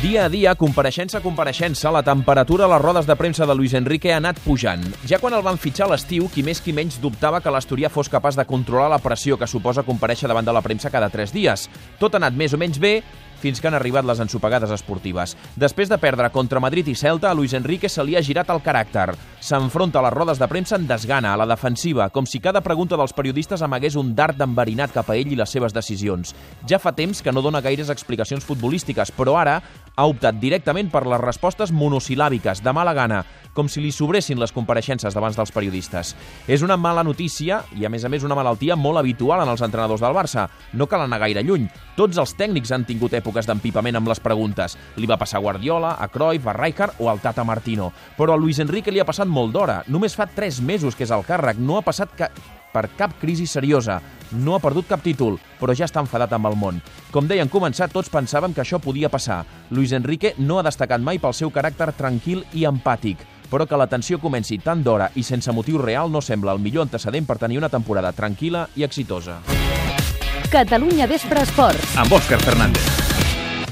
Dia a dia, compareixença a compareixença, la temperatura a les rodes de premsa de Luis Enrique ha anat pujant. Ja quan el van fitxar l'estiu, qui més qui menys dubtava que l'Asturià fos capaç de controlar la pressió que suposa compareixer davant de la premsa cada tres dies. Tot ha anat més o menys bé, fins que han arribat les ensopegades esportives. Després de perdre contra Madrid i Celta, a Luis Enrique se li ha girat el caràcter. S'enfronta a les rodes de premsa en desgana, a la defensiva, com si cada pregunta dels periodistes amagués un dart enverinat cap a ell i les seves decisions. Ja fa temps que no dona gaires explicacions futbolístiques, però ara ha optat directament per les respostes monosil·làbiques, de mala gana, com si li sobressin les compareixences davant dels periodistes. És una mala notícia i, a més a més, una malaltia molt habitual en els entrenadors del Barça. No cal anar gaire lluny. Tots els tècnics han tingut èpoques d'empipament amb les preguntes. Li va passar a Guardiola, a Cruyff, a Rijkaard o al Tata Martino. Però a Luis Enrique li ha passat molt d'hora. Només fa 3 mesos que és al càrrec. No ha passat ca per cap crisi seriosa. No ha perdut cap títol, però ja està enfadat amb el món. Com deia en començar, tots pensàvem que això podia passar. Luis Enrique no ha destacat mai pel seu caràcter tranquil i empàtic però que la tensió comenci tan d'hora i sense motiu real no sembla el millor antecedent per tenir una temporada tranquil·la i exitosa. Catalunya Vespre Esports. Amb Òscar Fernández.